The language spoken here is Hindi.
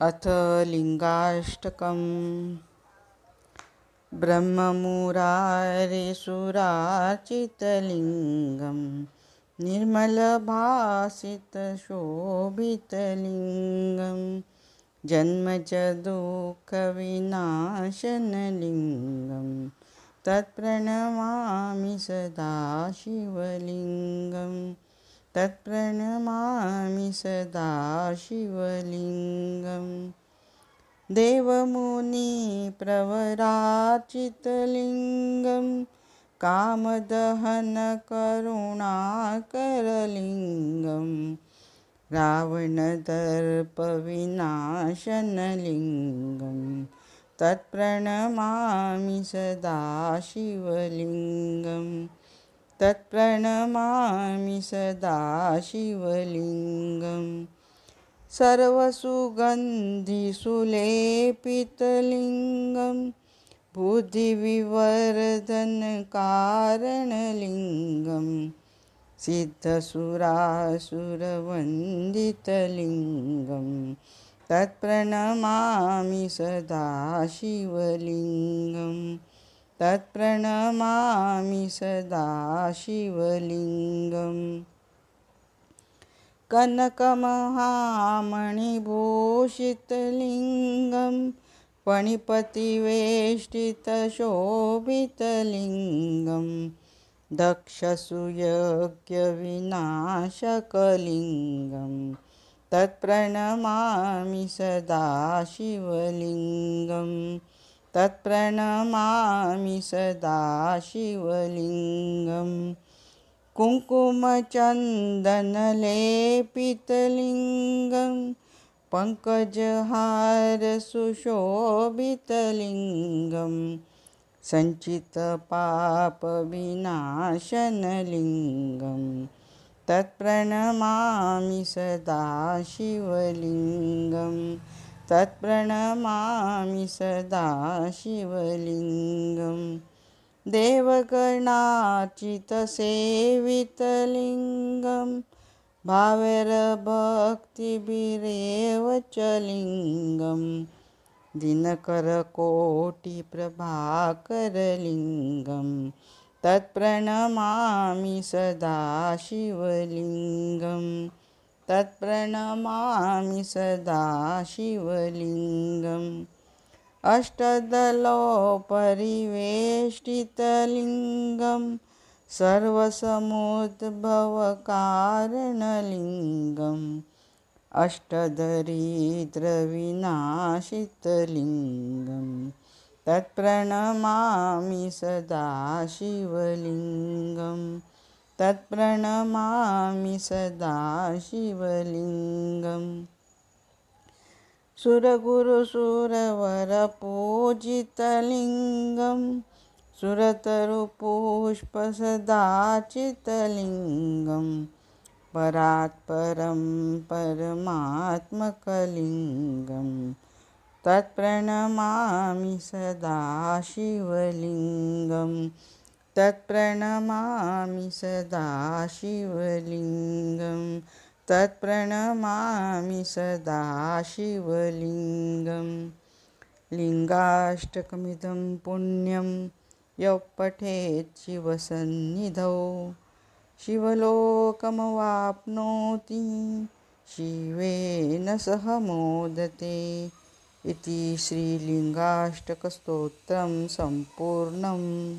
अथ लिङ्गाष्टकम्। ब्रह्ममुरारिसुराचितलिङ्गं निर्मलभासितशोभितलिङ्गं जन्मच दुःखविनाशनलिङ्गं तत्प्रणमामि सदा शिवलिङ्गम् तत्प्रणमामि सदा शिवलिङ्गं देवमुनिप्रवराचितलिङ्गं कामदहनकरुणाकरलिङ्गं रावणदर्पविनाशनलिङ्गं तत्प्रणमामि सदा शिवलिङ्गम्। तत्प्रणमामि सदा शिवलिङ्गं सर्वसुगन्धिसुलेपितलिङ्गं बुद्धिविवर्धनकारणलिङ्गं सिद्धसुरासुरवन्दितलिङ्गं तत्प्रणमामि सदा शिवलिङ्गम् तत्प्रणमामि सदा शिवलिङ्गम्। कनकमहामणिभूषितलिङ्गं पणिपतिवेष्टितशोभितलिङ्गं दक्षसुयज्ञविनाशकलिङ्गं तत्प्रणमामि सदा शिवलिङ्गम् तत्प्रणमामि सदा शिवलिङ्गं कुङ्कुमचन्दनलेपितलिङ्गं पङ्कजहारसुशोभितलिङ्गं सञ्चितपापविनाशनलिङ्गं तत्प्रणमामि सदा शिवलिङ्गम् तत्प्रणमामि सदा शिवलिङ्गं देवगणार्चितसेवितलिङ्गं भावरभक्तिभिरेव च लिङ्गं दिनकरकोटिप्रभाकरलिङ्गं तत्प्रणमामि सदा शिवलिङ्गम्। तत्प्रणमामि सदा शिवलिङ्गम्। अष्टदलोपरिवेष्टितलिङ्गं सर्वसमुद्भवकारणलिङ्गम् अष्टदरिद्रविनाशितलिङ्गं तत्प्रणमामि सदा शिवलिङ्गम्। तत्प्रणमामि सदा शिवलिङ्गम्। सुरगुरुसुरवरपूजितलिङ्गं सुरतरुपुष्पसदाचितलिङ्गं परात्परं परमात्मकलिङ्गं तत्प्रणमामि सदा शिवलिङ्गम्। तत्प्रणमामि सदा शिवलिङ्गं। तत्प्रणमामि सदा शिवलिङ्गं। लिङ्गाष्टकमिदं पुण्यं यः पठेत् शिवसन्निधौ। शिवलोकमवाप्नोति, शिवेन सह मोदते। इति श्रीलिङ्गाष्टकस्तोत्रं सम्पूर्णम्।